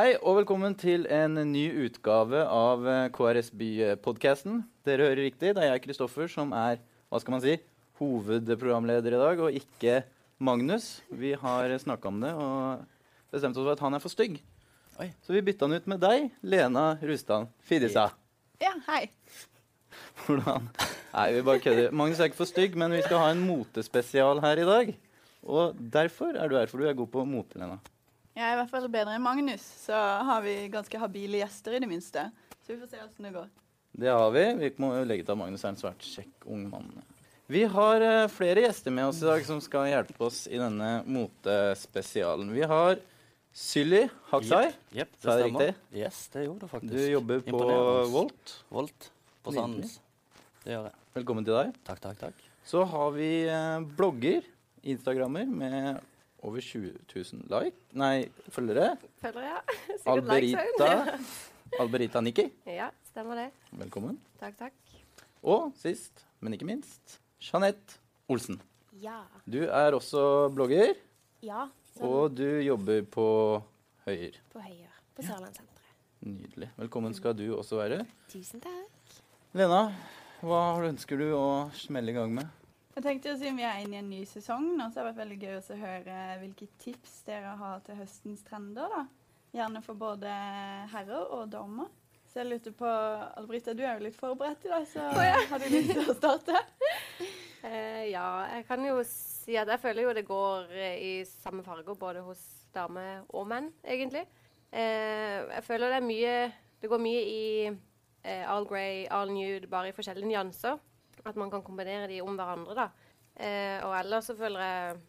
Hei og velkommen til en ny utgave av eh, KRS By-podkasten. Dere hører riktig, det er jeg, Kristoffer, som er hva skal man si, hovedprogramleder i dag, og ikke Magnus. Vi har snakka om det og bestemt oss for at han er for stygg. Oi. Så vi bytta han ut med deg, Lena Rustan Fidisa. Ja, hei. Hvordan? Nei, vi bare kødder. Magnus er ikke for stygg, men vi skal ha en motespesial her i dag. Og derfor er du her, for du er god på mote, Lena. Jeg er i hvert fall bedre enn Magnus, så har vi ganske habile gjester i det minste. Så vi får se åssen det går. Det har vi. Vi må jo legge til at Magnus er en svært kjekk ung mann. Vi har eh, flere gjester med oss i dag som skal hjelpe oss i denne motespesialen. Vi har Sylly Haksai. Jepp, det stemmer. Yes, det gjorde du faktisk. Du jobber på Volt. Volt på. Sandnes. Det gjør jeg. Velkommen til deg. Takk, takk, takk. Så har vi eh, blogger, Instagrammer, med over 20 000 like. Nei, følgere. Følgere, ja. Alberita. Alberita Nikki. Ja, stemmer det. Velkommen. Takk, takk. Og sist, men ikke minst, Jeanette Olsen. Ja. Du er også blogger, Ja. Sånn og du jobber på Høyer. på Høyer. På Sørlandssenteret. Nydelig. Velkommen skal du også være. Tusen takk. Lena, hva ønsker du å smelle i gang med? Jeg tenkte jo Siden vi er inne i en ny sesong, nå, så har det vært veldig gøy å høre hvilke tips dere har til høstens trender. da. Gjerne for både herrer og damer. Så jeg lurte på, Albrita, du er jo litt forberedt i dag, så har du lyst til å starte? uh, ja, jeg kan jo si at jeg føler jo det går eh, i samme farger både hos damer og menn, egentlig. Uh, jeg føler det er mye Det går mye i uh, all grey, all nude, bare i forskjellige nyanser. At man kan kombinere de om hverandre, da. Eh, og ellers så føler jeg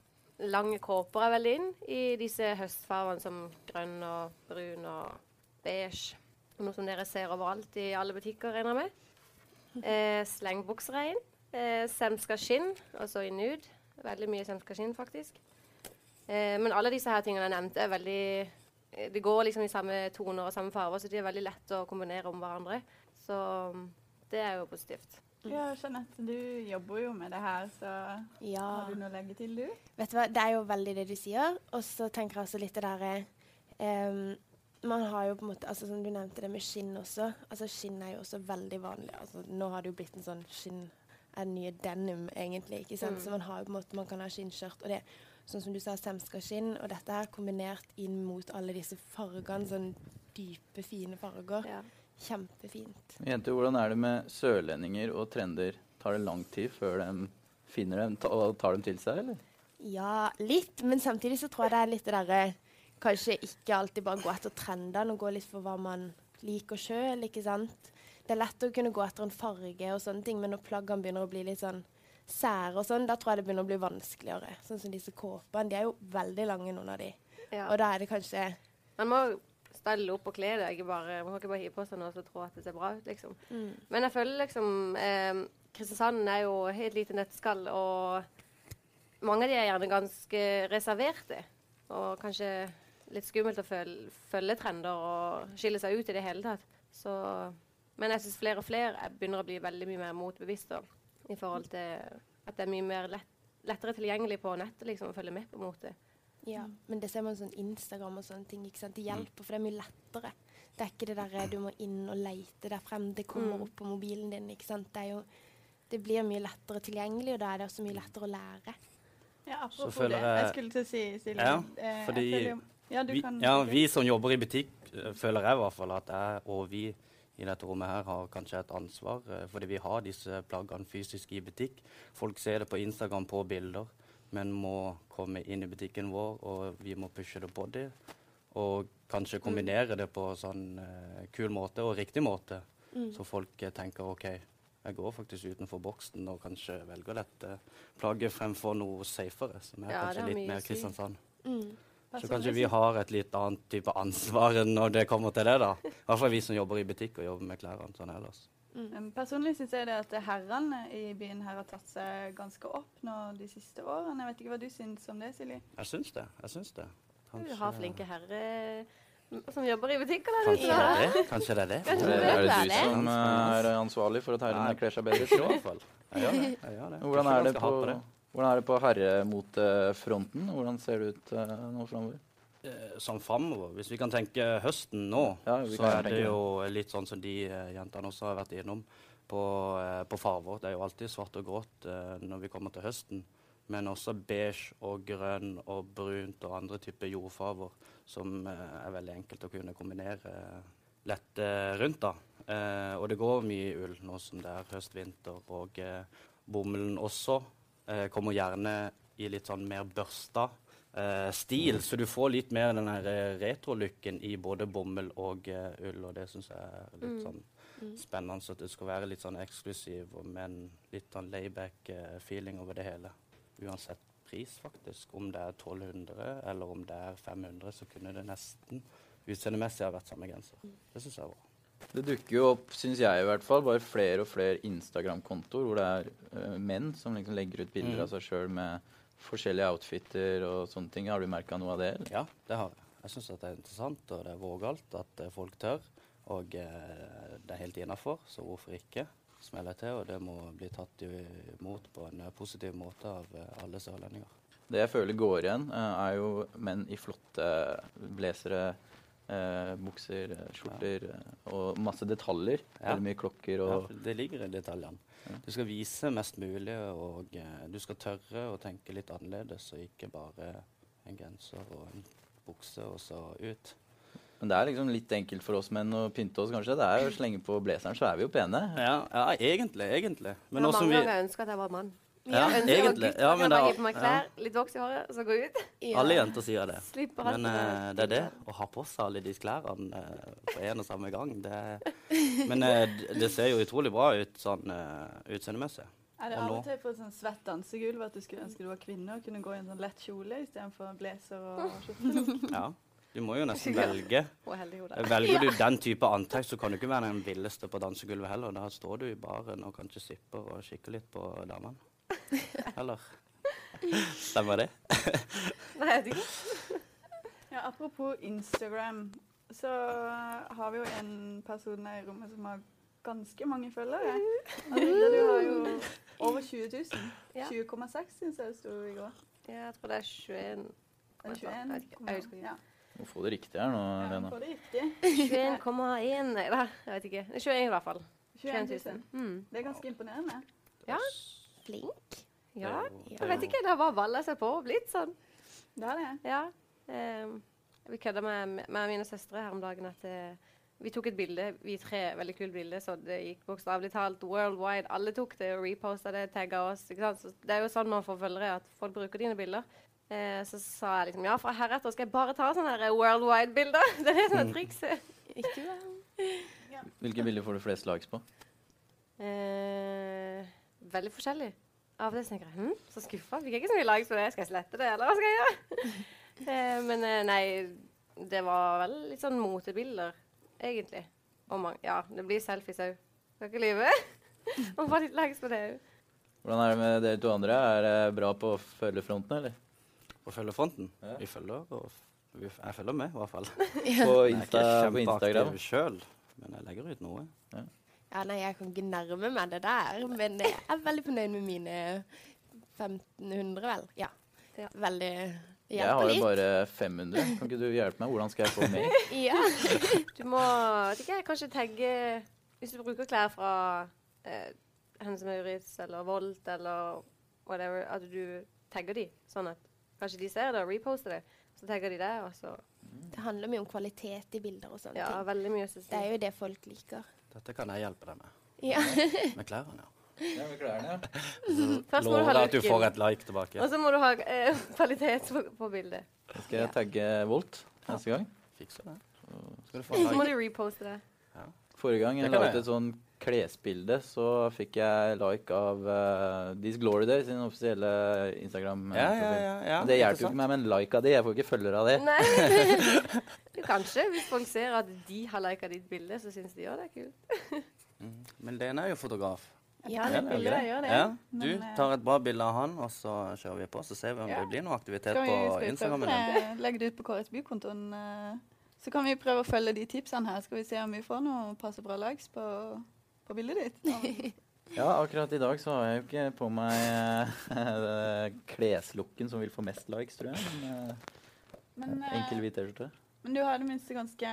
lange kåper er veldig inn i disse høstfargene som grønn og brun og beige. Noe som dere ser overalt i alle butikker, regner jeg med. Eh, Slengbukser er inn. Eh, semska skinn, altså i nude. Veldig mye semska skinn, faktisk. Eh, men alle disse her tingene jeg nevnte, er veldig eh, Det går liksom i samme toner og samme farger, så de er veldig lett å kombinere om hverandre. Så mm, det er jo positivt. Ja, Jeanette, du jobber jo med det her, så Ja. har du noe å legge til, du? Vet du hva, det er jo veldig det du sier. Og så tenker jeg også litt det derre um, Man har jo på en måte altså Som du nevnte det med skinn også. Altså Skinn er jo også veldig vanlig. Altså Nå har det jo blitt en sånn skinn er den nye denim, egentlig. ikke sant? Mm. Så man har jo på en måte Man kan ha skinnskjørt. Og det sånn som du sa, semskaskinn. Og dette her kombinert inn mot alle disse fargene. Sånn dype, fine farger. Ja. Kjempefint. Jenter, hvordan er det med sørlendinger og trender? Tar det lang tid før de finner dem og tar dem til seg, eller? Ja, litt. Men samtidig så tror jeg det er litt det derre Kanskje ikke alltid bare gå etter trendene og gå litt for hva man liker sjøl, ikke sant. Det er lett å kunne gå etter en farge og sånne ting, men når plaggene begynner å bli litt sånn sære og sånn, da tror jeg det begynner å bli vanskeligere. Sånn som disse kåpene. De er jo veldig lange, noen av de. Ja. Og da er det kanskje Man må stelle opp og kle deg. Bare, man kan ikke bare hive på seg noe og tro at det ser bra ut, liksom. Men jeg føler liksom eh, Kristiansand er jo helt lite nøtteskall, og mange av de er gjerne ganske reserverte. Og kanskje litt skummelt å følge, følge trender og skille seg ut i det hele tatt. Så, men jeg syns flere og flere er- begynner å bli veldig mye mer motbevisste i forhold til at det er mye mer lett, lettere tilgjengelig på nettet liksom, å følge med på mote. Ja, men det ser man sånn Instagram og sånne ting. ikke sant? Det hjelper, for det er mye lettere. Det er ikke det derre du må inn og leite der frem. Det kommer Mm. opp på mobilen din. ikke sant? Det, er jo, det blir mye lettere tilgjengelig, og da er det også mye lettere å lære. Ja, apropos det. jeg- skulle til å si, Silje Ja, eh, jeg fordi føler ja, du Vi, kan ja, vi som jobber i butikk, eh, føler jeg i hvert fall at jeg og vi i dette rommet her har kanskje et ansvar, eh, fordi vi har disse plaggene fysisk i butikk. Folk ser det på Instagram på bilder, men må komme inn i butikken vår, og vi må pushe det på dem. Og kanskje kombinere det på sånn uh, kul måte og riktig måte, så folk uh, tenker OK, jeg går faktisk utenfor boksen og kanskje velger dette plagget fremfor noe safere, som er Ja, kanskje er litt mer. Kristiansand. Mm. Så kanskje vi har et litt annet type ansvar når det kommer til det, da. I hvert fall vi som jobber i butikk og jobber med klærne sånn ellers. Um, Personlig syns jeg det at herrene i byen her har tatt seg ganske opp nå de siste årene. Jeg vet ikke hva du syns om det, Silje? Jeg syns det. Jeg syns det. Du har flinke herrer som jobber i butikken der Kanskje ute. Kanskje det er det? Kanskje Er det er det du som er ansvarlig for at herrene kler seg bedre? I hvert fall. Jeg gjør det. Jeg gjør det. Hvordan er det på, hvordan er det på herremotefronten? Hvordan ser det ut eh, nå framover? Eh, sånn framover. Hvis vi kan tenke høsten nå, Ja, så er det jo litt sånn som de eh, jentene også har vært innom på, eh, på farver. Det er jo alltid svart og grått når vi kommer til høsten. Men også beige og grønn og brunt og andre typer jordfarver som er veldig enkelt å kunne kombinere lett rundt. da. Eh, og det går mye ull nå som det er høst-vinter, og eh, bomullen også eh, kommer gjerne i litt sånn mer børsta eh, stil, så du får litt mer den eh, retro-looken i både bomull og uh, ull, og det syns jeg er litt Mm. sånn spennende. Så at det skal være litt sånn eksklusiv, og- men litt sånn layback-feeling over det hele. Uansett pris, faktisk. Om det er 1200 eller om det er 500, så kunne det nesten utseendemessig ha vært samme genser. Det syns jeg var bra. Det dukker jo opp, syns jeg i hvert fall, bare flere og flere Instagram-kontoer hvor det er menn som liksom legger ut bilder Mhm. av seg sjøl med forskjellige outfitter og sånne ting. Har du merka noe av det? Eller? Ja, det har jeg. Jeg syns det er interessant og det er vågalt at eh, folk tør. Og eh, det er helt innafor, så hvorfor ikke Smeller til? Og det må bli tatt imot på en eh, positiv måte av eh, alle sørlendinger. Det jeg føler går igjen, er jo menn i flotte blazere, eh, bukser, eh, skjorter ja. og masse detaljer. Ja. Veldig mye klokker og ja, det ligger i detaljene. Du skal vise mest mulig, og eh, du skal tørre å tenke litt annerledes, og ikke bare en genser og en bukse og så ut. Men det er liksom litt enkelt for oss menn å pynte oss, kanskje. Det er jo slenge på blazeren, så er vi jo pene. Ja, ja egentlig. Egentlig. Men som mange vi ganger ønsker at jeg var mann. Ja, egentlig. gutt, Ja, men gir på meg klær, litt voks i håret, og så gå ut. Ja. Alle jenter sier det. Men det eh, det er det å ha på seg alle de klærne uh, på en og samme gang. Det, men uh, det ser jo utrolig bra ut sånn uh, utseendemessig. Er det av og til på et sånn svett dansegulv at du skulle ønske du var kvinne og kunne gå i en sånn lett kjole istedenfor blazer og skjorte? Ja. Du må jo nesten velge. Velger du den type antrekk, så kan du ikke være den villeste på dansegulvet heller. Da står du i baren og kanskje sipper og kikker litt på damene. Eller? Stemmer det? Nei, jeg vet ikke. Ja, apropos Instagram, så har vi jo en person her i rommet som har ganske mange følgere. Alida, du har jo over 20 000. 20,6 syns jeg det sto i går. Ja, Jeg tror det er 21 Den Jeg vet 21. Jeg husker ikke. Ja, Må få det riktig her nå, Lena. Ja, 21,1 Nei da, jeg vet ikke. Er 21 i hvert fall. 21 21 000. 000. Mm. Det er ganske imponerende. Flink. Ja, jeg vet ikke. Det har bare balla seg på og blitt sånn. Det er det. Ja. Um, vi kødda med, med mine søstre her om dagen at uh, vi tok et bilde, vi tre, veldig kult bilde, så det gikk bokstavelig talt worldwide. Alle tok det og reposta det, tagga oss. ikke sant? Så det er jo sånn man får følgere, at folk bruker dine bilder. Eh, så sa jeg liksom ja, fra heretter skal jeg bare ta sånne her worldwide-bilder. Det er det som er trikset. Ikke ja. Hvilke bilder får du flest likes på? Eh, veldig forskjellig. Av det så tenker jeg hm, så skuffa. Fikk jeg ikke så mye likes på det. Skal jeg slette det, eller hva skal jeg gjøre? eh, men eh, nei, det var vel litt sånn motebilder, egentlig. Og mange, ja, det blir selfies òg. Skal ikke lyve. Man får litt likes på det òg. Hvordan er det med dere to andre? Er det bra på å følge fronten, eller? Å følge fronten. Ja. Vi følger, og vi, jeg følger med, i hvert fall. På, Jeg er ikke på Instagram? kjempeaktiv sjøl, men jeg legger ut noe. Ja, nei, jeg kan ikke nærme meg det der, men jeg er veldig fornøyd med mine 1500, vel. Ja. Veldig Veldig Jeg har jo bare 500. Kan ikke du hjelpe meg? Hvordan skal jeg få mer? Ja. Du må ikke, kanskje tagge Hvis du bruker klær fra eh, Hennes Maurits eller Volt eller whatever, at du tagger de, sånn at kanskje de ser det og reposter det. Så tagger de det, og så Det handler mye om kvalitet i bilder og sånne Ja, ting. veldig mye. synes Det er jo det folk liker. Dette kan jeg hjelpe deg med. Ja. Med klærne, ja. Ja, med klærne, ja. Først må du ha Lover at du får et like tilbake. Og så må du ha eh, kvalitet på, på bildet. Da skal jeg tagge Volt neste gang. Fikser det. Skal du få en Så må du reposte det. Forrige gang jeg la laget jeg. et sånn klesbilde, så fikk jeg like av uh, These Glory Days, sin offisielle instagram Ja, ja, ja. ja. Det hjelper jo ikke meg med en like av det. Jeg får ikke følgere av det. Nei. Jo, kanskje, hvis folk ser at de har lika ditt bilde, så syns de òg det er kult. Mm. Men Lene er jo fotograf. Ja, det det bildet gjør det. Ja, du eh, tar et bra bilde av han, og så kjører vi på. Så ser vi om Ja. det blir noe aktivitet på Instagram. Legg det? Ut på KRSB-kontoen. eh, Så kan vi prøve å følge de tipsene her. Skal vi se om vi får noe passe bra likes på, på bildet ditt. Ja, akkurat i dag så har jeg jo ikke på meg uh, kleslooken som vil få mest likes, tror jeg. Men, uh, Men, uh, Enkel hvit T-skjorte. men du har i det minste ganske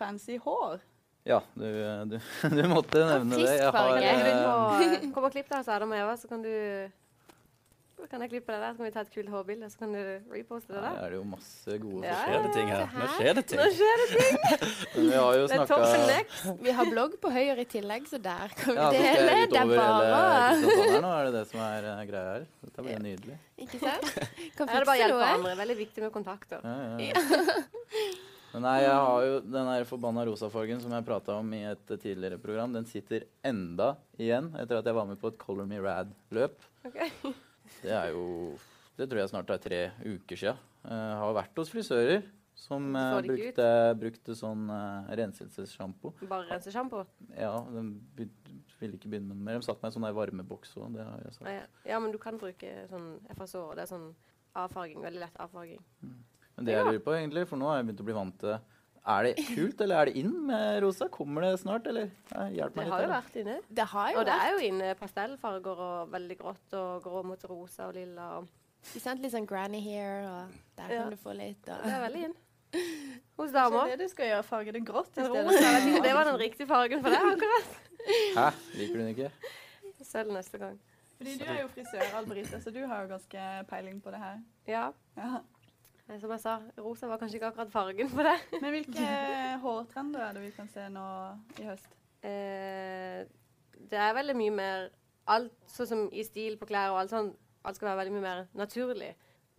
fancy hår. Ja, du, du, du måtte nevne det. Jeg har, eh, Kom og klipp deg hos Adam og Eva, så kan du så kan jeg klippe det der, så kan vi ta et kult hårbilde, så kan du reposte det her der. er det jo masse gode Ja. Skjer det ting her? Nå skjer det Nå ting. skjer det ting! Vi har jo snakka. Vi har blogg på Høyre i tillegg, så der kan vi ja, dele. Det er utover hele bare her nå, er det det som er uh, greia her? Dette blir nydelig. Ikke sant? Kan Her det bare fikse hjelpe andre. Veldig viktig med kontakter. Ja, ja, ja. Men nei, jeg har jo den der forbanna rosafargen som jeg prata om i et tidligere program. Den sitter enda igjen etter at jeg var med på et Color Me Rad-løp. Ok. Det er jo Det tror jeg snart er tre uker sia. Jeg har vært hos frisører som eh, brukte, brukte sånn uh, renselsessjampo. Bare rensesjampo? Ja, de ville ikke begynne med mer. De satte meg i sånn varmeboks òg, det har jeg sagt. Ja. ja, men du kan bruke sånn FSO. Det er sånn avfarging. Veldig lett avfarging. Men det jeg lurer på, egentlig, for nå har jeg begynt å bli vant til Er det kult, eller er det inn med rosa? Kommer det snart, eller? Hjelp Det meg litt. har jo vært inne. Det har jo Og det er jo inne pastellfarger og veldig grått og grå mot rosa og lilla. Og ikke sant? litt sånn granny hair, og der Ja. kan du få litt. det er veldig inn. Hos Det damer. er det du skal gjøre, farge det grått i stedet. det var den riktige fargen for deg akkurat. Hæ? Liker du den ikke? Selv neste gang. Fordi du er jo frisør, Alberita, så du har jo ganske peiling på det her. Ja. Ja. Eh, Som jeg sa, rosa var kanskje ikke akkurat fargen for det. Men hvilke hårtrender er det vi kan se nå i høst? Eh, det er veldig mye mer Alt sånn som i stil på klær og alt sånn, alt skal være veldig mye mer naturlig.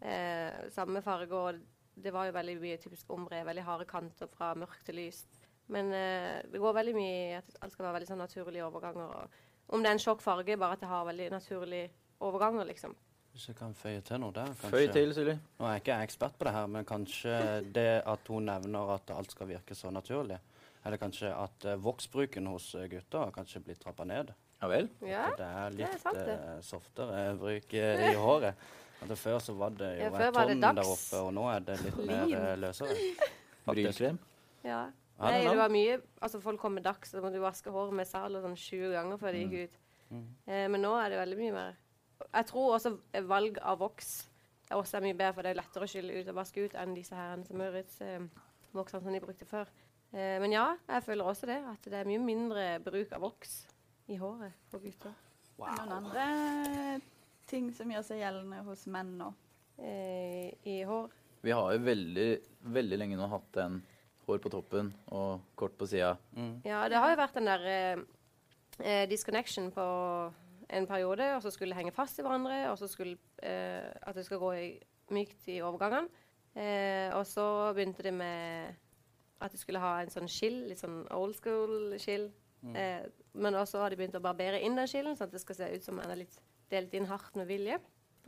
Eh, samme farge, og det var jo veldig mye typisk ombre, veldig harde kanter fra mørkt til lyst. Men eh, det går veldig mye i at alt skal være veldig sånn naturlige overganger. Og om det er en sjokk farge, bare at det har veldig naturlige overganger, liksom. Hvis jeg kan føye til noe der, kanskje. Føy til, Silje. Nå er jeg ikke ekspert på det her, men kanskje det at hun nevner at alt skal virke så naturlig. Eller kanskje at uh, voksbruken hos eh, gutter har kanskje blitt trappa ned. Ja vel? Ja, At det er det er litt sant, det. Uh, softere bruk i håret. At Før så var det jo Ja, før tonn der oppe, og nå er det litt mer løsere. Faktisk. Ja. Nei, det var mye Altså, folk kom med dags, så måtte du vaske håret med Zalo sånn sju ganger før det gikk ut. Mm. Eh, men nå er det veldig mye mer Jeg tror også valg av voks også er mye bedre, for det er lettere å skylle ut og vaske ut enn disse her som Maurits eh, voksene som de brukte før. Eh, men ja, jeg føler også det, at det er mye mindre bruk av voks i håret på gutter. Er det noen andre ting som gjør seg gjeldende hos menn nå? Eh, I hår. Vi har jo veldig, veldig lenge nå hatt en hår på toppen og kort på sida. Mm. Ja, det har jo vært den der eh, eh, disconnection på en periode, og så skulle henge fast i hverandre, og så skulle eh, at det skal gå i, mykt i overgangene. Eh, og så begynte det med at de skulle ha en sånn skill, litt sånn old school-skill. Eh, men også har de begynt å barbere inn den skillen, sånn at det skal se ut som den er litt delt inn hardt med vilje.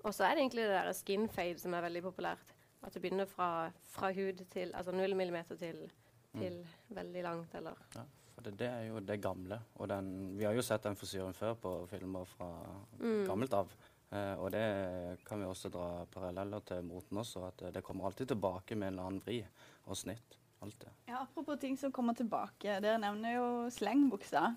Og så er det egentlig det der skin fade som er veldig populært. At du begynner fra, fra hud til altså 0 millimeter til, til veldig langt, eller Ja, det, det er jo det gamle. Og den, vi har jo sett den frisyren før på filmer fra Mm. gammelt av. Eh, og det kan vi også dra paralleller til moten også, at eh, det kommer alltid tilbake med en eller annen vri og snitt. Alltid. Ja, Apropos ting som kommer tilbake. Dere nevner jo slengbuksa.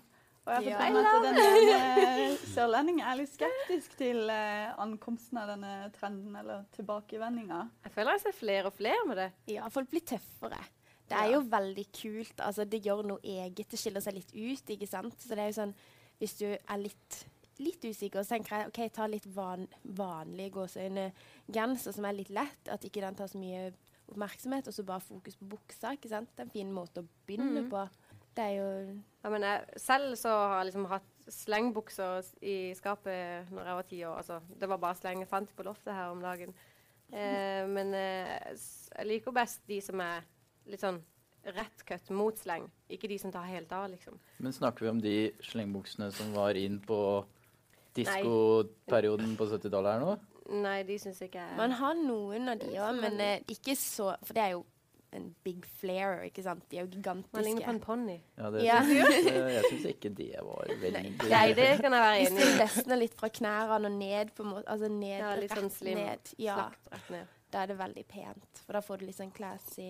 Og jeg Ja. har fått med meg at denne sørlendingen er litt skeptisk til eh, ankomsten av denne trenden, eller tilbakevendinga. Jeg føler jeg ser flere og flere med det. Ja, folk blir tøffere. Det er jo veldig kult. Altså, det gjør noe eget. Det skiller seg litt ut, ikke sant. Så det er jo sånn Hvis du er litt, litt usikker, så tenker jeg OK, ta litt van, vanlige gåseøyne genser som er litt lett. At ikke den tar så mye oppmerksomhet, og så bare fokus på buksa. ikke sant? Det er en fin måte å begynne mm. på. Det er jo Ja, men jeg, selv så har jeg liksom hatt slengbukser i skapet når jeg var ti år. Altså, det var bare sleng jeg fant på loftet her om dagen. Eh, men eh, jeg liker best de som er litt sånn rett cut mot sleng. Ikke de som tar helt av, liksom. Men snakker vi om de slengbuksene som var inn på diskoperioden på 70-tallet her nå? Nei, de syns ikke jeg Man har noen av de òg, men eh, ikke så For det er jo en big flare, ikke sant. De er jo gigantiske. Man ligner på en ponni. Ja, det Ja. syns jeg, jeg syns ikke det var veldig Nei, det kan jeg være enig i. løsner litt fra knærne og ned, på en måte. Altså ned, Ja, litt sånn slim. ned. Ja. Slakt rett ned. Da er det veldig pent, for da får du litt sånn classy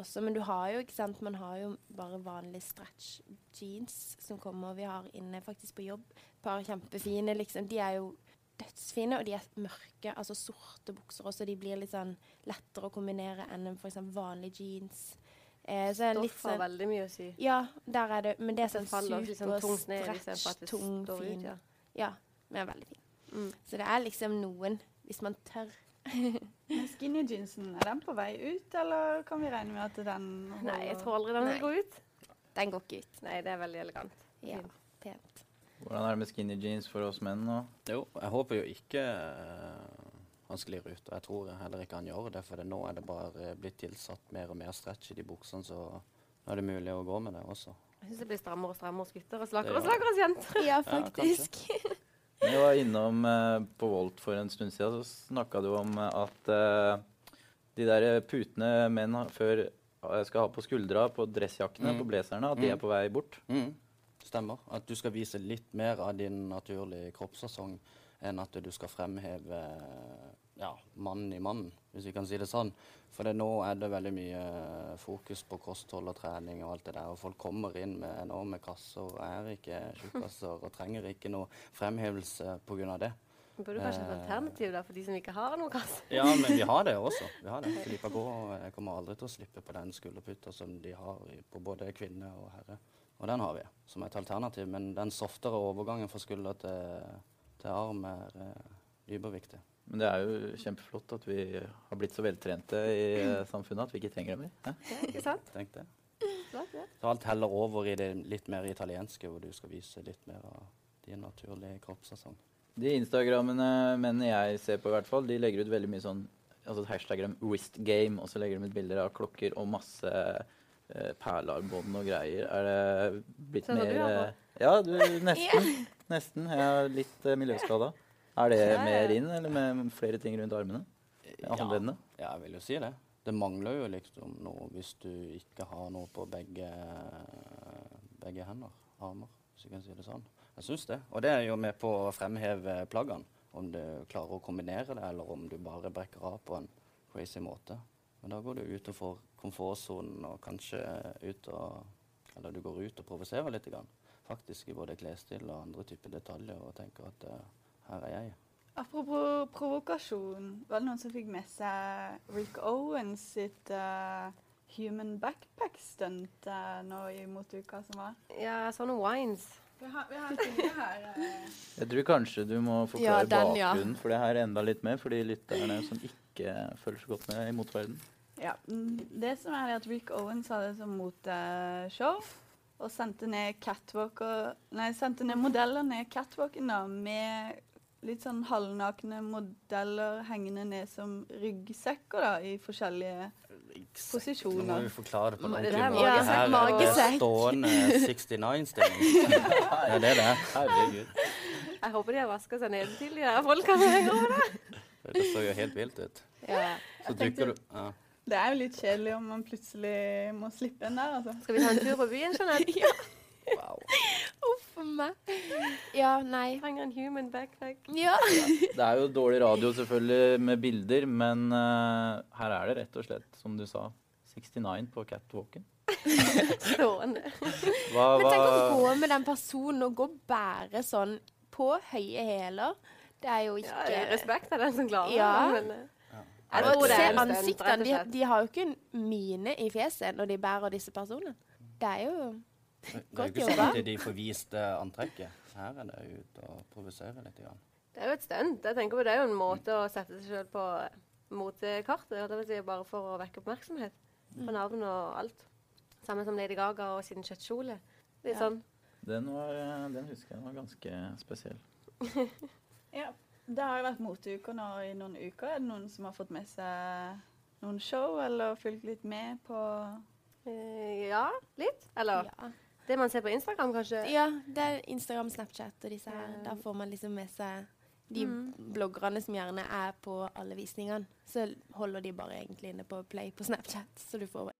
også. Men du har jo, ikke sant, man har jo bare vanlige stretch jeans som kommer. Vi har inne faktisk på jobb par kjempefine, liksom. De er jo dødsfine, og de er mørke, altså sorte bukser også. De blir litt sånn lettere å kombinere enn en eksempel vanlig jeans. Eh, så Stoff litt har sånn veldig mye å si. Ja, der er det Men det er sånn sånn super tungt stretch, tung, står ut. fin. Ja. Ja, men er veldig fin. Mm. Så det er liksom noen, hvis man tør. Men skinny jeansen, er den på vei ut, eller kan vi regne med at den holder? Nei, jeg tror aldri den vil gå ut. Den går ikke ut. Nei, det er veldig elegant. Ja, Fint. pent. Hvordan er det med skinny jeans for oss menn nå? Jo, jeg håper jo ikke eh, han sklir ut. Og jeg tror heller ikke han gjør det, for nå er det bare blitt tilsatt mer og mer stretch i de buksene, så nå er det mulig å gå med det også. Jeg syns det blir strammere og strammere hos gutter og slakere og slakere hos jenter. Ja, faktisk. faktisk. Vi var innom eh, på Volt for en stund siden, så snakka du om eh, at eh, de der putene menn før skal ha på skuldra på dressjakkene, Mm. på blazerne, at de er Mm. på vei bort. Mm, stemmer. At du skal vise litt mer av din naturlige kroppsfasong enn at du skal fremheve ja, mannen i mannen, hvis vi kan si det sånn. For det, nå er det veldig mye fokus på kosthold og trening og alt det der. Og folk kommer inn med enorme kasser og er ikke tjukkaser og trenger ikke noe fremhevelse pga. det. Burde kanskje et Eh. alternativ da, for de som ikke har noen kasse. Ja, men vi har det også. Vi har det. Filippa Gå eh, kommer aldri til å slippe på den skulderputta som de har på både kvinne og herre. Og den har vi som et alternativ. Men den softere overgangen fra skulder til, til arm er eh, überviktig. Men det er jo kjempeflott at vi har blitt så veltrente i eh, samfunnet at vi ikke trenger det mer. Ja, ikke sant? Tenk det. Så alt heller over i det litt mer italienske, hvor du skal vise litt mer av din naturlige kroppssesong. De Instagrammene mennene jeg ser på, i hvert fall, de legger ut veldig mye sånn altså Hashtagger dem 'wrist game', og så legger de ut bilder av klokker og masse eh, perlearmbånd og greier. Er det blitt så mer du eh, Ja, du, nesten. Nesten. Jeg er litt eh, miljøskada. Er det mer inn, eller med flere ting rundt armene? Håndleddene? Ja, jeg vil jo si det. Det mangler jo liksom noe hvis du ikke har noe på begge, begge hender, armer, hvis jeg kan si det sånn. Jeg syns det. Og det er jo med på å fremheve plaggene. Om du klarer å kombinere det, eller om du bare brekker av på en crazy måte. Men da går du ut og får komfortsonen og kanskje ut og Eller du går ut og provoserer litt. Faktisk i både klesstil og andre typer detaljer, og tenker at eh, her er jeg. Apropos provokasjon, var det noen som fikk med seg Rick Owens sitt uh, human backpack-stunt uh, nå i motuka som var? Ja, sånne wines. Vi har, vi har her. eh. Jeg tror kanskje du må Ja, forklare bakgrunnen ja. for det her enda litt mer, for de lytterne som ikke følger så godt med i motverdenen. Ja, mm, det som er det at Rick Owens hadde som moteshow og sendte ned Nei, sendte ned modeller ned catwalken da, med litt sånn halvnakne modeller hengende ned som ryggsekker da, i forskjellige posisjoner. Nå må vi forklare det på en ordentlig måte. Ja. Her er det stående 69-stilling. Ja, det er det. Herregud. Jeg håper de har vaska seg nedentil, de der gjør det. Det så jo helt vilt ut. Ja. Så dukker du ja. Det er jo litt kjedelig om man plutselig må slippe en der, altså. Skal vi ta en tur på byen, Jeanette? Wow. Uff a meg. Ja, nei. Trenger en human backpack. Ja. Det er jo dårlig radio selvfølgelig med bilder, men uh, her er det rett og slett, som du sa, 69 på catwalken. Stående. Hva, Men tenk å gå med den personen og gå og bære sånn på høye hæler. Det er jo ikke Ja, respekt av den som klarer Ja. det. Men, ja. Er jeg det- tror det Se ansiktene. De, de har jo ikke en mine i fjeset når de bærer disse personene. Det er jo Det er jo ikke sånn at de får vist eh, antrekket. Her er det ut og provosere litt. Igjen. Det er jo et stunt. Jeg tenker på Det er jo en måte å sette seg selv på motekartet. Det vil Si, bare for å vekke oppmerksomhet på navn og alt. Samme som Lady Gaga og sin kjøttkjole. Litt Ja. sånn. den, var, eh, den husker jeg var ganske spesiell. Ja. Det har jo vært moteuker nå i noen uker. Er det noen som har fått med seg noen show, eller fulgt litt med på eh, ja, litt. Eller ja. Det man ser på Instagram, kanskje. ja, det er Instagram, Snapchat og disse her. Da får man liksom med seg de Mm. bloggerne som gjerne er på alle visningene. Så holder de bare egentlig inne på Play på Snapchat, så du får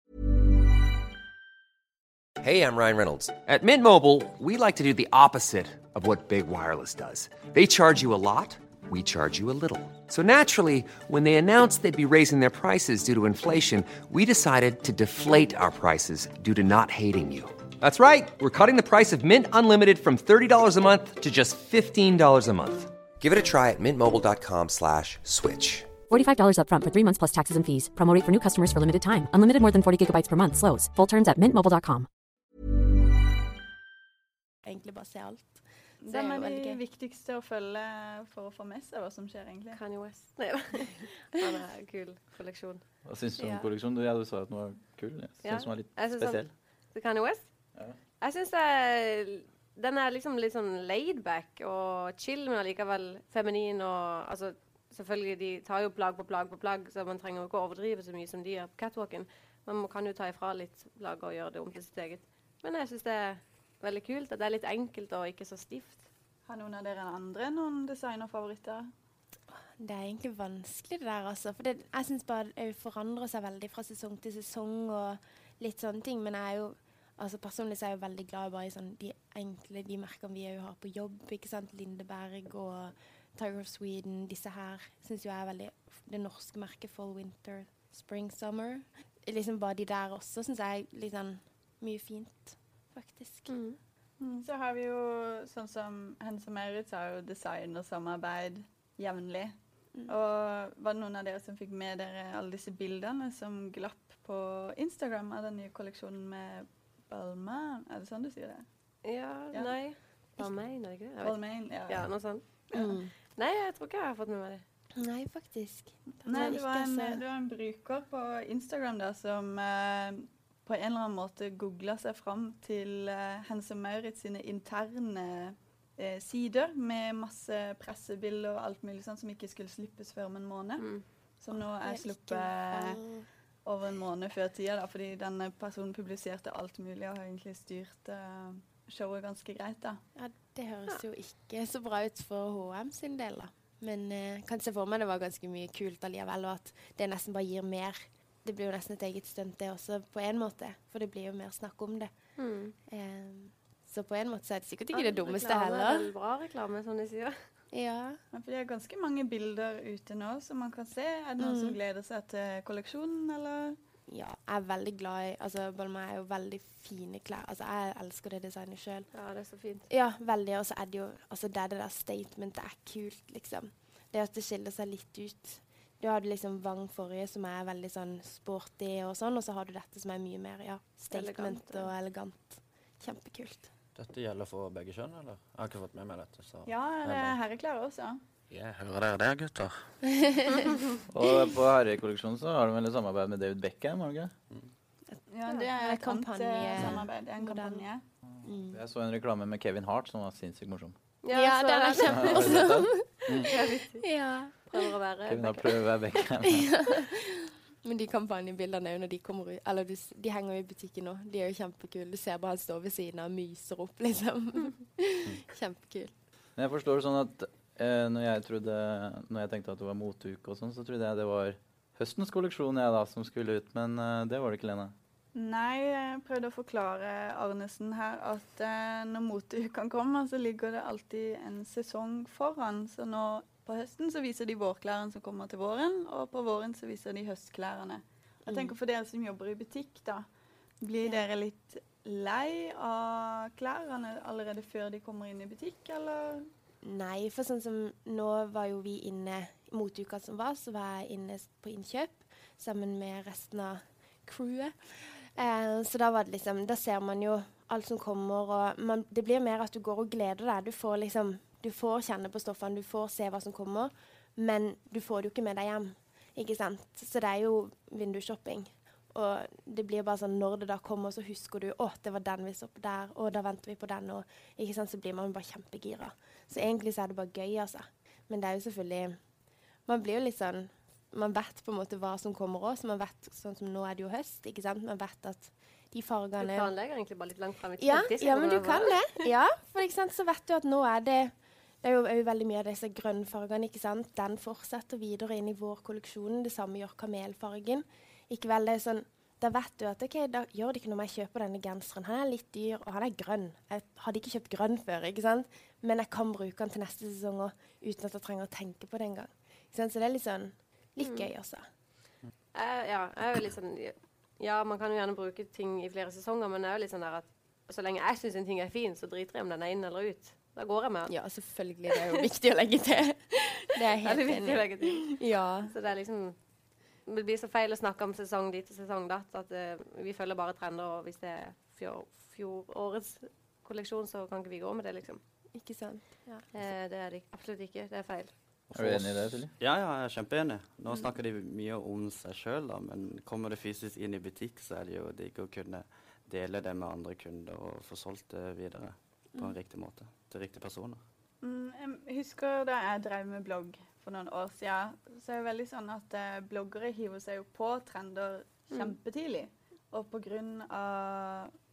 Hey, I'm Ryan Reynolds. At Mint Mobile, we like to do the opposite of what Big Wireless does. They charge you a lot, we charge you a little. So naturally, when they announced they'd be raising their prices due to inflation, we decided to deflate our prices due to not hating you. That's right. We're cutting the price of Mint Unlimited from $30 a month to just $15 a month. Give it a try at mintmobile.com slash switch. $45 upfront for three months plus taxes and fees. Promo rate for new customers for limited time. Unlimited more than 40 gigabytes per month. Slows. Full terms at mintmobile.com. Egentlig bare se alt. Det Hvem er er jo veldig de viktigste å følge for å få med seg hva som skjer, egentlig? Kanye West. Nei da. Han er en kul kolleksjon. Hva syns du om Ja. kolleksjonen? Du, ja, du sa at den var kul. Jeg syns Ja. den var litt Jeg synes spesiell. Så Kanye West? Ja. Jeg syns den er liksom litt sånn laid back og chill, men allikevel feminin og altså, Selvfølgelig, de tar jo plagg på plagg på plagg, så man trenger jo ikke å overdrive så mye som de gjør på catwalken. Man kan jo ta ifra litt plagg og gjøre det om til sitt eget. Men jeg syns det er veldig kult at det er litt enkelt og ikke så stivt. Har noen av dere andre noen designerfavoritter? Det er egentlig vanskelig, det der, altså. For det, jeg syns bare det forandrer seg veldig fra sesong til sesong og litt sånne ting. Men jeg er jo altså personlig så er jeg jo veldig glad bare i sånn de enkle de merkene vi har på jobb. ikke sant? Lindeberg og Tiger of Sweden. Disse her syns jo jeg er veldig Det norske merket Fall Winter Spring Summer. Liksom bare de der også syns jeg er litt sånn mye fint, faktisk. Mm, Så har vi jo sånn som Hense Maurits har jo designersamarbeid jevnlig. Og var det noen av dere som fikk med dere alle disse bildene som glapp på Instagram av den nye kolleksjonen med Balmain? Er det sånn du sier det? Ja, Ja. nei Balmain, er det ikke det? Balmain, ja. Ja, noe sånt. Mm. Nei, jeg tror ikke jeg har fått med meg det. Nei, faktisk. Det Nei, du det var, en, altså. det var en bruker på Instagram da, som eh, på en eller annen måte googla seg fram til eh, Hense Maurits sine interne eh, sider med masse pressebilder og alt mulig sånn som ikke skulle slippes før om en måned. Mm. Som nå er sluppet. Over en måned før tida, da, fordi denne personen publiserte alt mulig og har egentlig styrt uh, showet ganske greit. da. Ja, det høres jo ikke så bra ut for HM sin del, da. Men uh, kan se for meg det var ganske mye kult allikevel, og at det nesten bare gir mer. Det blir jo nesten et eget stunt, det også, på en måte. For det blir jo mer snakk om det. Mm. Uh, så på en måte så er det sikkert ikke det dummeste reklame er heller. bra reklame, som de sier. Ja. Ja, for det er ganske mange bilder ute nå som man kan se. Er det noen Mm. som gleder seg til kolleksjonen, eller? ja. Jeg er veldig glad i Altså, Balmain er jo veldig fine klær. Altså, jeg elsker det designet sjøl. Ja, det er så fint. Ja, veldig. Og så er det jo altså det, er det der statementet er kult, liksom. Det at det skiller seg litt ut. Du hadde liksom Wang forrige, som er veldig sånn sporty og sånn, og så har du dette som er mye mer ja, statement Elegant, ja. og elegant. Kjempekult. Dette gjelder for begge kjønn, eller? Jeg har ikke fått med meg dette. så... Ja, det er herreklær også. Ja, hører dere det, gutter? Og på herrekolleksjonen så har du vel et samarbeid med David Beckham? har du ikke? Ja, Ja, det er et kampanje- kampanje-samarbeid. Det er en kampanje. Mm. Jeg så en reklame med Kevin Hart som var sinnssykt morsom. Ja, ja den er det. kjempemorsom. Ja. Prøver å være Kevin Hart prøver å være Beckham. Men de kampanjebildene når de kommer ut Eller du, de henger jo i butikken nå. De er jo kjempekule. Du ser bare han står ved siden av og myser opp, liksom. Kjempekul. Men jeg forstår det sånn at eh, når, jeg trodde, når jeg tenkte at det var moteuke, og sånn, så trodde jeg det var høstens kolleksjon jeg da som skulle ut. Men eh, det var det ikke, Lene. Nei, jeg prøvde å forklare Arnesen her at eh, når moteuken kommer, så ligger det alltid en sesong foran. Så nå på høsten så viser de vårklærne som kommer til våren, og på våren så viser de høstklærne. Jeg tenker For dere som jobber i butikk, da, blir dere litt lei av klærne allerede før de kommer inn i butikk, eller? Nei, for sånn som nå var jo vi inne mot uka som var, så var jeg inne på innkjøp sammen med resten av crewet. Eh, så da var det liksom Da ser man jo alt som kommer, og man, det blir mer at du går og gleder deg. Du får liksom Du får kjenne på stoffene, du får se hva som kommer, men du får det jo ikke med deg hjem. Ikke sant? Så det er jo vindusshopping. Og det blir bare sånn når det da kommer, så husker du å, det var den vi så på der, og da venter vi på den, og ikke sant, så blir man bare kjempegira. Så egentlig så er det bare gøy, altså. Men det er jo selvfølgelig Man blir jo litt sånn Man vet på en måte hva som kommer òg, så man vet sånn som nå er det jo høst, ikke sant. Man vet at de Du planlegger egentlig bare litt langt frem i tid. ja, ja, men du kan det. Ja, for ikke sant, så vet du at nå er det Det er jo, veldig mye av disse grønnfargene, ikke sant. Den fortsetter videre inn i vår kolleksjon. Det samme gjør kamelfargen. Ikke vel, det er sånn Da vet du at OK, da gjør det ikke noe om jeg kjøper denne genseren. Han er litt dyr, og han er grønn. Jeg hadde ikke kjøpt grønn før, ikke sant. Men jeg kan bruke den til neste sesong òg, uten at jeg trenger å tenke på det engang. Så det er litt sånn litt Mm. gøy også. Uh, ja, jeg er jo litt sånn Ja, man kan jo gjerne bruke ting i flere sesonger, men jeg er jo litt sånn der at så lenge jeg syns en ting er fin, så driter jeg om den er inn eller ut. Da går jeg med. Ja, selvfølgelig. Det er jo viktig å legge til. Det er jeg Det er helt viktig å legge til. Ja. Så det er liksom Det blir så feil å snakke om sesong dit og sesong datt. At uh, vi følger bare trender, og hvis det er fjor, fjorårets kolleksjon, så kan ikke vi gå med det, liksom. Ikke sant. Ja. Eh, det er det absolutt ikke. Det er feil. Er du enig i det, Silje? Ja, ja, jeg er kjempeenig. Nå snakker de mye om seg sjøl, men kommer det fysisk inn i butikk, så er det jo digg å kunne dele det med andre kunder og få solgt det videre på en riktig måte til riktige personer. Mm, jeg husker da jeg drev med blogg for noen år siden, så er det veldig sånn at eh, bloggere hiver seg jo på trender kjempetidlig. Og pga.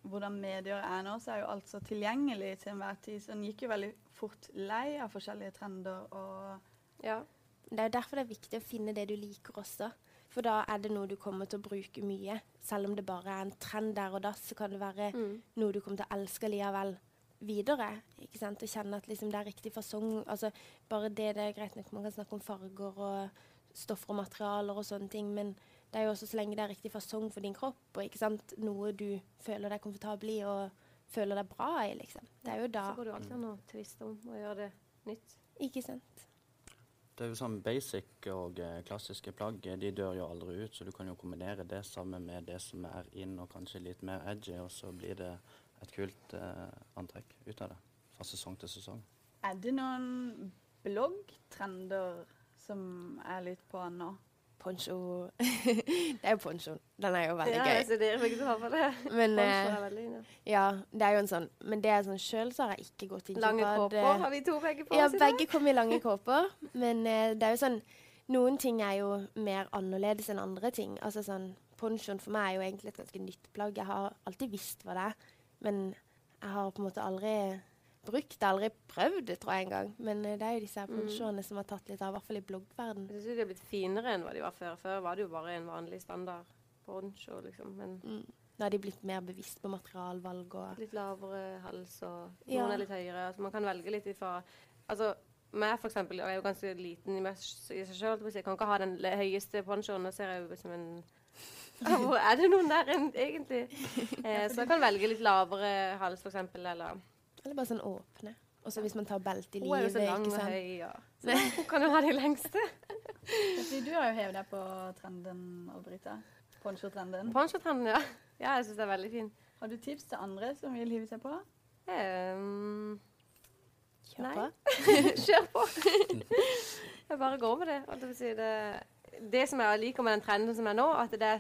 hvordan medier er nå, så er jo alt så tilgjengelig til enhver tid. Så en gikk jo veldig fort lei av forskjellige trender og Ja. Det er jo derfor det er viktig å finne det du liker også. For da er det noe du kommer til å bruke mye. Selv om det bare er en trend der og da, så kan det være Mm. noe du kommer til å elske likevel videre. ikke sant? Og kjenne at liksom det er riktig fasong. Altså, bare det, det er greit nok man kan snakke om farger og stoffer og materialer og sånne ting, men det er jo også så lenge det er riktig fasong for din kropp, og ikke sant? noe du føler deg komfortabel i og føler deg bra i, liksom. Det er jo da Så går det alltid an å tviste om og gjøre det nytt. Ikke sant? Det er jo sånn Basic og eh, klassiske plagg de dør jo aldri ut, så du kan jo kombinere det sammen med det som er inn og kanskje litt mer edgy, og så blir det et kult eh, antrekk ut av det fra sesong til sesong. Er det noen bloggtrender som er litt på nå? Poncho Det er jo ponchoen. Den er jo veldig Ja, gøy. jeg studerer meg ikke på det. Men, eh, er veldig ja. ja, det er jo en sånn Men det er sånn sjøl så har jeg ikke gått inn Lange kåper det- har vi to begge på Ja, oss i dag. begge kom i lange kåper. Men uh, det er jo sånn Noen ting er jo mer annerledes enn andre ting. Altså sånn Ponchoen for meg er jo egentlig et ganske nytt plagg. Jeg har alltid visst hva det er, men jeg har på en måte aldri brukt det, aldri prøvd det, tror jeg engang. Men eh, det er jo disse her Mm. som har tatt litt av, i hvert fall i bloggverden. Jeg synes de har blitt finere enn hva de var før. Før var det jo bare en vanlig standard poncho, liksom. Men Mm. Nå har de blitt mer bevisst på materialvalg og litt lavere hals, og noen Ja. er litt høyere. Altså man kan velge litt ifra Altså meg, for eksempel, jeg er jo ganske liten i, meg, seg sjøl. Jeg kan ikke ha den høyeste ponchoen. Nå ser jeg ut som en Hvor er det noen der egentlig? Eh, så jeg kan velge litt lavere hals, eksempel, eller Eller bare sånn åpne. Og så hvis man tar belte i livet. Hun er jo så lang og høy, ja. Så hun kan jo ha de lengste. Du har jo hevet deg på trenden, Albrita. Poncho-trenden. Ponchotrenden, ja. Ja, jeg syns det er veldig fin. Har du tips til andre som vil hive seg på? Um, Kjør Nei. på. Kjør på! jeg bare går med det. å. Det, det som jeg liker med den trenden som er nå, at det,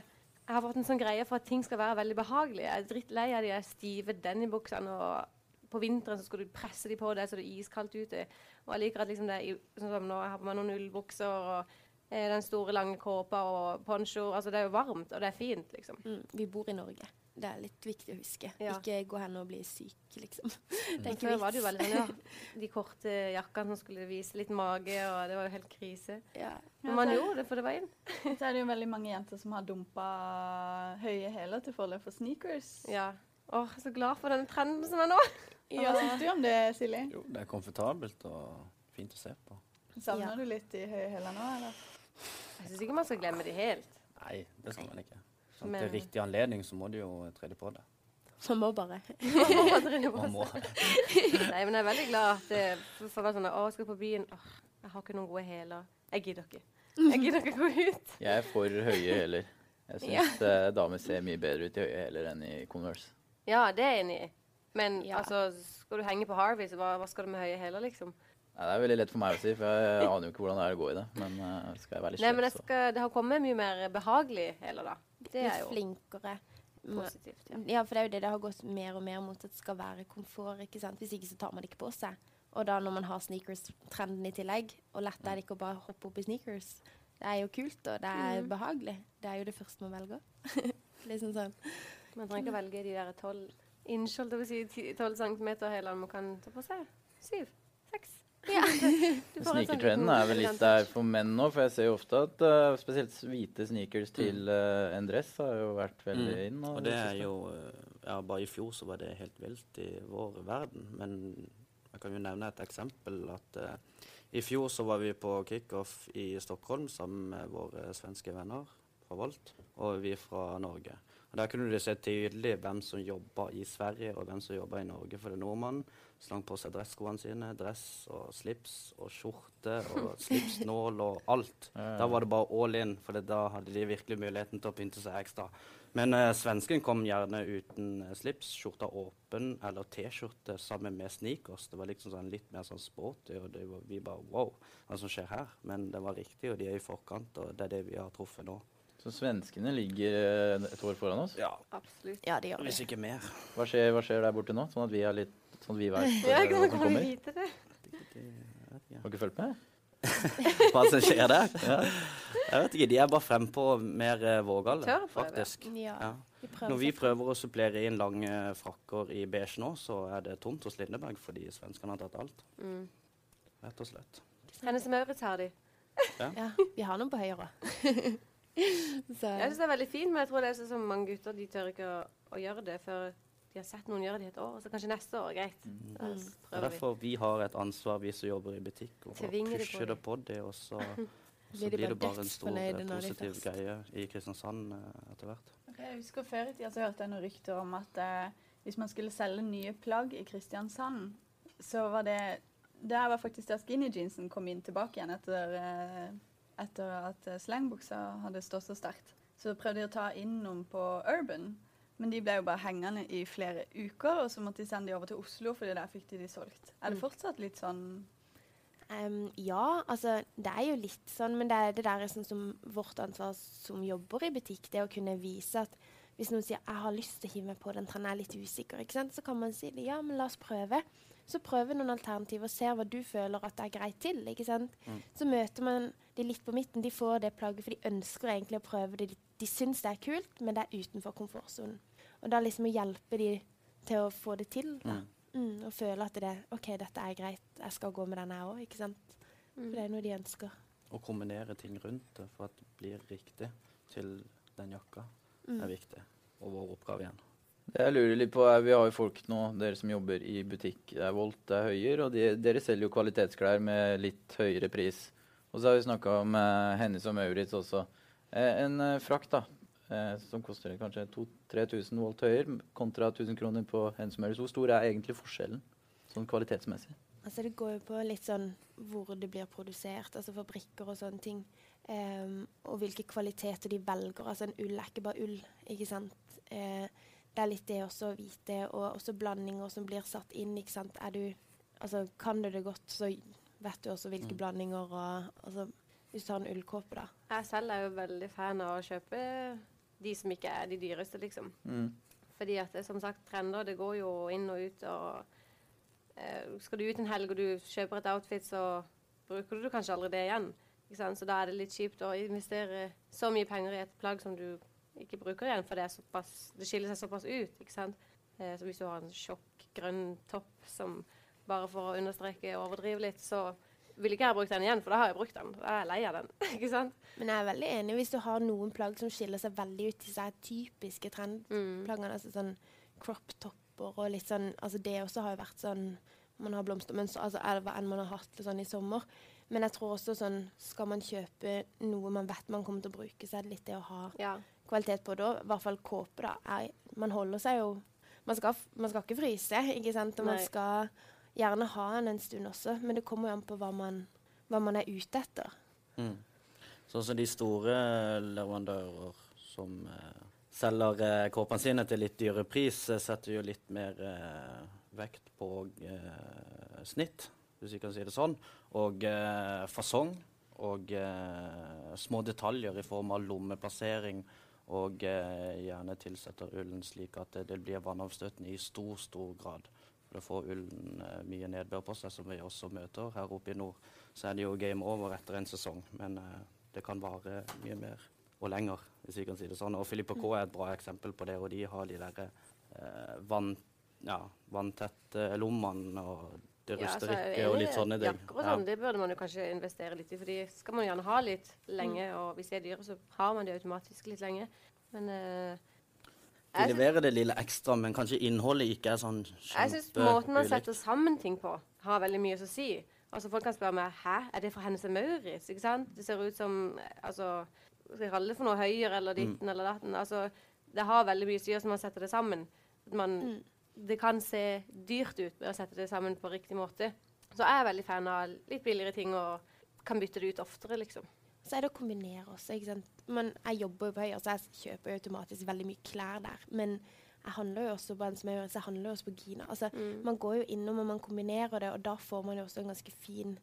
jeg har fått en sånn greie for at ting skal være veldig behagelige. Jeg er drittlei av de stive denimbuksene. og På vinteren så skal du presse de på deg så det er iskaldt ute. Og jeg liker at liksom det er sånn som nå, jeg har på meg noen ullbukser og eh, den store, lange kåpa og poncho. Altså, det er jo varmt, og det er fint, liksom. Mm, vi bor i Norge. Det er litt viktig å huske. Ja. Ikke gå hen og bli syk, liksom. Det er Før var det jo veldig sånn, ja. De korte jakkene som skulle vise litt mage, og det var jo helt krise. Ja. Men man gjorde det, for det var inn. Så er det jo veldig mange jenter som har dumpa høye hæler til fordel for sneakers. Ja. Åh, så glad for den trenden som er nå. Hva syns du om det, Silje? Jo, det er komfortabelt og fint å se på. Savner Ja. du litt de høye hælene nå, eller? Jeg syns ikke man skal glemme de helt. Nei, det skal man ikke. Sånn, Men- til riktig anledning så må du jo tre på det. Man må bare. Man må. Nei, men jeg er veldig glad at det for for å være sånn Å, jeg skal på byen. Åh, jeg har ikke noen gode hæler. Jeg gidder ikke. Jeg gidder ikke gå ut. Jeg er for høye hæler. Jeg syns eh, damer ser mye bedre ut i høye hæler enn i Converse. Ja, det er jeg enig i. Men Ja. altså, skal du henge på Harvey, så hva, hva skal du med høye hæler, liksom? Nei, det er veldig lett for meg å si, for jeg aner jo ikke hvordan det er å gå i det. Men uh, skal jeg være litt Nei, men jeg så skal, det har kommet mye mer behagelig hæler, da. Det er jo flinkere. Positivt. Ja. Ja, for det er jo det det har gått mer og mer mot at det skal være komfort. ikke sant? Hvis ikke så tar man det ikke på seg. Og da når man har sneakers-trenden i tillegg, og lett er det ikke å bare hoppe opp i sneakers. Det er jo kult, og det er mm. behagelig. Det er jo det første man velger. liksom sånn. Man trenger ikke velge de der tolv inch, holdt jeg på å si, 12 centimeter hælene. Man kan ta på seg syv, seks. Ja. Sånn Sneakertrenden er vel litt der for menn nå, for jeg ser jo ofte at uh, spesielt hvite sneakers til uh, en dress har jo vært veldig inn. Mm. Og det er jo eh, Ja, bare i fjor så var det helt vilt i vår verden. Men jeg kan jo nevne et eksempel. At uh, i fjor så var vi på kickoff i Stockholm sammen med våre svenske venner fra Volt, og vi fra Norge. Der kunne du se tydelig hvem som jobba i Sverige og hvem som jobba i Norge. For det er nordmannen slang på seg dresskoene sine, dress og slips og skjorte og slipsnål og alt. Da var det bare all in, for da hadde de virkelig muligheten til å pynte seg ekstra. Men eh, svensken kom gjerne uten eh, slips, skjorta åpen eller T-skjorte sammen med sneakers. Det var liksom sånn litt mer sånn sporty, og det var, vi bare wow, hva som skjer her? Men det var riktig, og de er i forkant, og det er det vi har truffet nå. Så svenskene ligger eh, et år foran oss. Ja, Absolutt. Ja, det gjør Hvis ikke mer. Hva skjer, hva skjer der borte nå? Sånn at vi har litt Sånn at vi vet Ja, eh, hva kan som kommer. vite det? Har du ikke fulgt med? Hva som skjer der? Jeg vet ikke, de er bare frempå mer uh, vågale, å prøve. faktisk. Ja, Ja. Når vi prøver å supplere inn lange frakker i beige nå, så er det tomt hos Lindeberg fordi svenskene har tatt alt. Mm. Rett og slett. Hennes Maurits har de. Ja, vi har noen på høyre. så Jeg syns det er veldig fint, men jeg tror det er sånn som mange gutter de tør ikke å, å gjøre det før de har sett noen gjøre det i et år. Så kanskje neste år, greit. Mm. Det er derfor vi har et ansvar, vi som jobber i butikk, og å Tvinger de pushe det. på det, og så, så Blir de blir det bare en stor eh, positiv greie i Kristiansand eh, etter hvert. Jeg husker Før i tida så hørte jeg noen rykter om at eh, hvis man skulle selge nye plagg i Kristiansand, så var det Der var faktisk der skinny jeansen kom inn tilbake igjen etter, eh, etter at eh, slangbuksa hadde stått så sterkt. Så prøvde de å ta inn noen på Urban, men de ble jo bare hengende i flere uker, og så måtte de sende de over til Oslo, fordi der fikk de de solgt. Er det Mm. fortsatt litt sånn Um, ja, altså det er jo litt sånn, men det det der er sånn som vårt ansvar som jobber i butikk, det å kunne vise at hvis noen sier 'jeg har lyst til å hive meg på den trenden, jeg er litt usikker', ikke sant? så kan man si det, ja, men la oss prøve. Så prøver noen alternativer og ser hva du føler at det er greit til. ikke sant? Så møter man de litt på midten. De får det plagget, for de ønsker egentlig å prøve det. De, de syns det er kult, men det er utenfor komfortsonen. Og da liksom å hjelpe de til å få det til. da. Mm, og føle at det OK, dette er greit, jeg skal gå med den jeg òg, ikke sant. For det er noe de ønsker. Å kombinere ting rundt det for at det blir riktig til den jakka, Mm. er viktig. Og vår oppgave igjen. Det jeg lurer litt på er, Vi har jo folk nå, dere som jobber i butikk. Det er Volt, det er Høyer, og de, dere selger jo kvalitetsklær med litt høyere pris. Og så har vi snakka om eh, Hennes og Maurits også. Eh, en eh, frakt da, eh, som koster kanskje 2000-3000 volt høyere kontra 1000 kroner på Hennes og Maurits. Hvor stor er egentlig forskjellen sånn kvalitetsmessig? Altså Det går jo på litt sånn hvor det blir produsert, altså fabrikker og sånne ting. Um, og hvilke kvaliteter de velger. Altså En ull er ikke bare ull, ikke sant. Eh, det er litt det også å vite, og også blandinger som blir satt inn. ikke sant. Er du, altså Kan du det godt, så vet du også hvilke blandinger og altså, Hvis du har en ullkåpe, da. Jeg selv er jo veldig fan av å kjøpe de som ikke er de dyreste, liksom. Mm. Fordi at det, som sagt, trender det går jo inn og ut. og eh, Skal du ut en helg og du kjøper et outfit, så bruker du kanskje aldri det igjen. Ikke sant? Så da er det litt kjipt å investere så mye penger i et plagg som du ikke bruker igjen, for det, er såpass, det skiller seg såpass ut. ikke sant? Eh, så hvis du har en sjokk grønn topp som bare for å understreke og overdrive litt, så vil ikke jeg bruke den igjen, for da har jeg brukt den. Da er jeg lei av den. ikke sant? Men jeg er veldig enig hvis du har noen plagg som skiller seg veldig ut. Disse seg typiske trendplaggene. Altså sånn crop topper og litt sånn Altså det også har jo vært sånn Man har blomstermønster, altså hva enn man har hatt sånn i sommer. Men jeg tror også sånn Skal man kjøpe noe man vet man kommer til å bruke, så er det litt det å ha Ja. Kvalitet på det. I hvert fall kåpe, da. Er, man holder seg jo man skal, man skal ikke fryse, ikke sant? Og man skal gjerne ha den en stund også, men det kommer jo an på hva man, hva man er ute etter. Mm. Sånn som de store leverandører som eh, selger eh, kåpene sine til litt dyre pris, eh, setter jo litt mer eh, vekt på eh, snitt, hvis vi kan si det sånn, og eh, fasong. Og små detaljer i form av lommeplassering. Og eh, gjerne tilsetter ullen slik at det, det blir vannavstøtende i stor, stor grad. For da får ullen eh, mye nedbør på seg, som vi også møter her oppe i nord. Så er det jo game over etter en sesong, men eh, det kan vare mye mer og lenger, hvis vi kan si det sånn. Og Filippa K er et bra eksempel på det, og de har de der eh, vann, ja, vanntette lommene og det Ja, ruster altså, er ikke og litt sånne ting. Jakker og sånn, det burde man jo kanskje investere litt i, for de skal man gjerne ha litt lenge. Mm. Og hvis de er dyre, så har man de automatisk litt lenge. Men uh, De leverer det lille ekstra, men kanskje innholdet ikke er sånn jeg syns måten man setter sammen ting på, har veldig mye å si. Altså Folk kan spørre meg hæ, er det fra Hennes og Maurits? Ikke sant? Det ser ut som eh, altså, Skal jeg kalle det for noe høyere eller ditten eller datten? Altså, det har veldig mye styr som man setter det sammen. At man, Det kan se dyrt ut med å sette det sammen på riktig måte. Så jeg er veldig fan av litt billigere ting og kan bytte det ut oftere, liksom. Så er det å kombinere også. ikke sant? Men jeg jobber jo på Høyre, så jeg kjøper jo automatisk veldig mye klær der. Men jeg handler jo også på en smør, så jeg handler jo også på Gina. Altså, Man går jo innom og man kombinerer det, og da får man jo også en ganske fin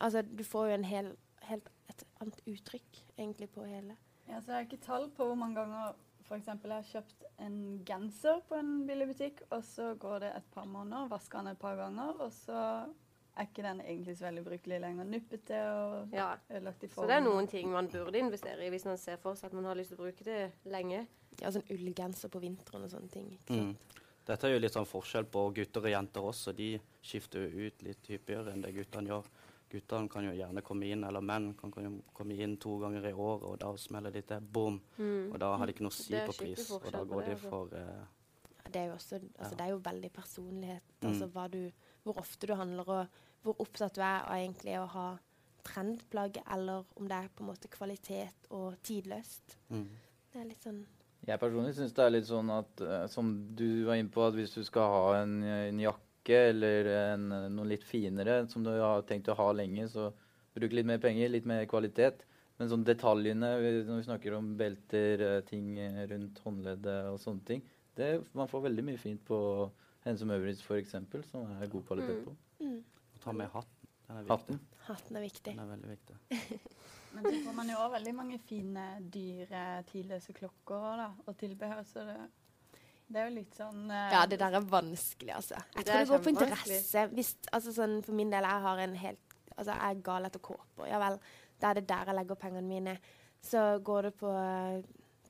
Altså, du får jo en hel, helt et annet uttrykk egentlig på hele. Ja, så jeg har ikke tall på hvor mange ganger eksempel, jeg har kjøpt en genser på en billig butikk, og så går det et par måneder, vasker den et par ganger, og så er ikke den egentlig så veldig brukelig lenger. Nuppete og Ja. ødelagt i Så det er noen ting man burde investere i hvis man ser for seg at man har lyst til å bruke det lenge. Ja, sånn ullgenser på vinteren og sånne ting. ikke sant? Mm. Dette er jo litt sånn forskjell på gutter og jenter også. De skifter jo ut litt hyppigere enn det guttene gjør. Guttene kan jo gjerne komme inn, eller menn kan kan komme inn to ganger i året, og da smeller de til. Boom! Og da har de ikke noe å si på pris, og da går det, de altså. for uh, Det er jo også, altså, Ja. det er jo veldig personlighet. Mm. Altså hva du, hvor ofte du handler, og hvor opptatt du er av egentlig å ha trendplagg, eller om det er på en måte kvalitet og tidløst. mm. Det er litt sånn Jeg personlig syns det er litt sånn at eh, som du var inne på, at hvis du skal ha en, en jakke eller en, noe litt finere som du har tenkt å ha lenge, så bruk litt mer penger, litt mer kvalitet. Men sånn detaljene, når vi snakker om belter, eh, ting rundt håndleddet og sånne ting, det, man får veldig mye fint på Hennes og Møverits f.eks., som er god kvalitet på. mm, Og ta med hatten. Den er viktig. Hatten. Hatten er viktig. Den er veldig viktig. Men så får man jo også veldig mange fine, dyre, tidløse klokker da, og tilbehør, så det, det er jo litt sånn uh, Ja, det der er vanskelig, altså. Jeg Det tror det går på interesse. Hvis, altså sånn, for min del, jeg har en helt Altså, jeg er gal etter kåper. Ja vel. Da er det der jeg legger pengene mine. Så går det på eh,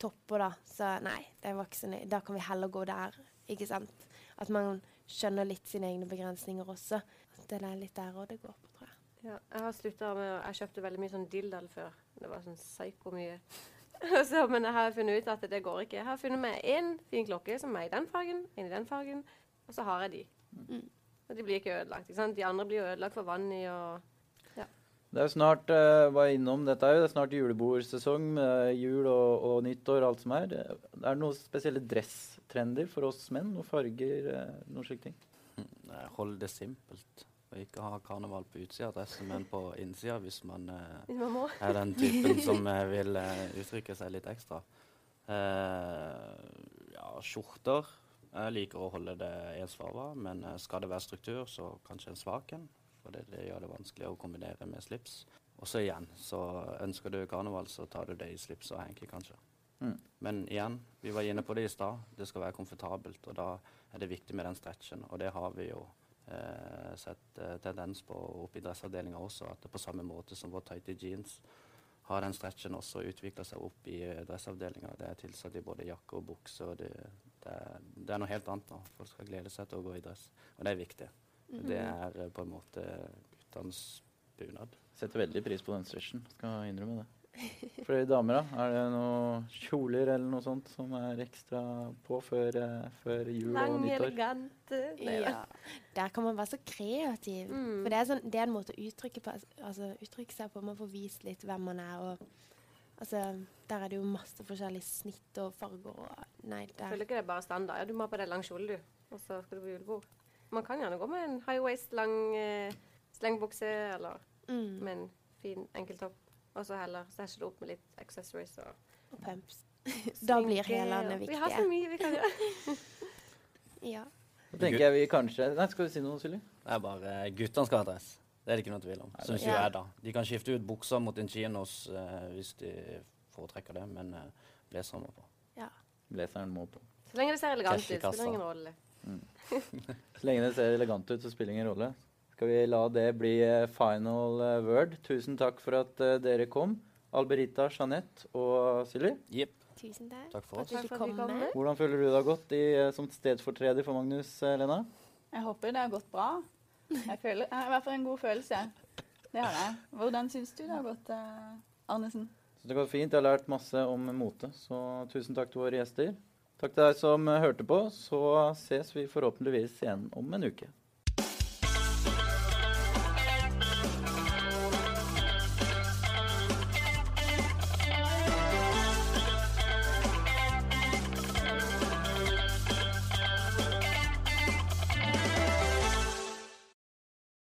topper, da. Så nei, det var ikke så nøye. Da kan vi heller gå der, ikke sant. At man skjønner litt sine egne begrensninger også. At det er litt der òg det går på, tror jeg. Ja, jeg har slutta med Jeg kjøpte veldig mye sånn dildal før. Det var sånn psyko mye. så, men jeg har funnet ut at det går ikke. Jeg har funnet meg én fin klokke som er i den fargen, en i den fargen, og så har jeg de. Mm. Og de blir ikke ødelagt. ikke sant? De andre blir jo ødelagt for vann i og Det er jo snart uh, var innom dette er jo, det er snart julebordsesong med jul og, og nyttår og alt som er. Det er noen spesielle dresstrender for oss menn? Noen farger, uh, noen slike ting? Nei, Hold det simpelt. Og ikke ha karneval på utsida av dressen, men på innsida hvis man eh, Hvis man må. er den typen som eh, vil eh, uttrykke seg litt ekstra. Eh, ja, skjorter. Jeg liker å holde det ensfarga, men eh, skal det være struktur, så kanskje en svak en. For det, det gjør det vanskelig å kombinere med slips. Og så igjen, så ønsker du karneval, så tar du det i slips og hanky, kanskje. Mm. Men igjen, vi var inne på det i stad. Det skal være komfortabelt, og da er det viktig med den stretchen. Og det har vi jo sett eh, tendens på oppe i dressavdelinga også, at det på samme måte som vår tighty jeans har den stretchen også utvikla seg opp i eh, dressavdelinga. Det er tilsatt i både jakke og bukse. og det, det, er, det er noe helt annet nå. Folk skal glede seg til å gå i dress, og det er viktig. Det er eh, på en måte guttenes bunad. Setter veldig pris på den stretchen, skal innrømme det. For damer, da? Er det noen kjoler eller noe sånt som er ekstra på før, eh, før jul og Lang, nyttår? elegant eh, Ja. Der kan man være så kreativ. Mm. For det er, sånn, det er en måte å uttrykke, på, altså, uttrykke seg på. Man får vist litt hvem man er. Og, altså, der er det jo masse forskjellige snitt og farger. Og, nei, der. føler ikke det er bare standard. Ja, du må ha på deg lang kjole, du. Og så skal du på julebord. Man kan gjerne gå med en high waist, lang eh, slengbukse, eller Mm, med en fin enkeltopp. Og så heller stæsje det opp med litt accessories og og pumps. Da blir hælene viktige. Vi har så mye vi kan gjøre. Ja. Da tenker jeg vi kanskje Nei, skal du si noe, Silje? Det er bare eh, guttene skal ha dress. Det er det ikke noe tvil om. Syns jo jeg, da. De kan skifte ut bukser mot en chinos uh, hvis de foretrekker det, men uh, blazeren må på. ja. Blazeren må på. Så lenge det ser elegant ut, spiller ingen rolle. Så lenge det ser elegant ut, så spiller ingen rolle. Skal vi la det bli eh, final eh, word? Tusen takk for at eh, dere kom. Alberita, Jeanette og Silje. Yep. Tusen takk. Takk for. Takk for at vi kom med. Hvordan føler du har gått i, som stedfortreder for Magnus, Lena? Jeg håper det har gått bra. Jeg, føler, jeg har i hvert fall en god følelse. Det har jeg. Hvordan syns du det har gått, Arnesen? Så det går fint. Jeg har lært masse om mote, så tusen takk til våre gjester. Takk til deg som hørte på. Så ses vi forhåpentligvis igjen om en uke.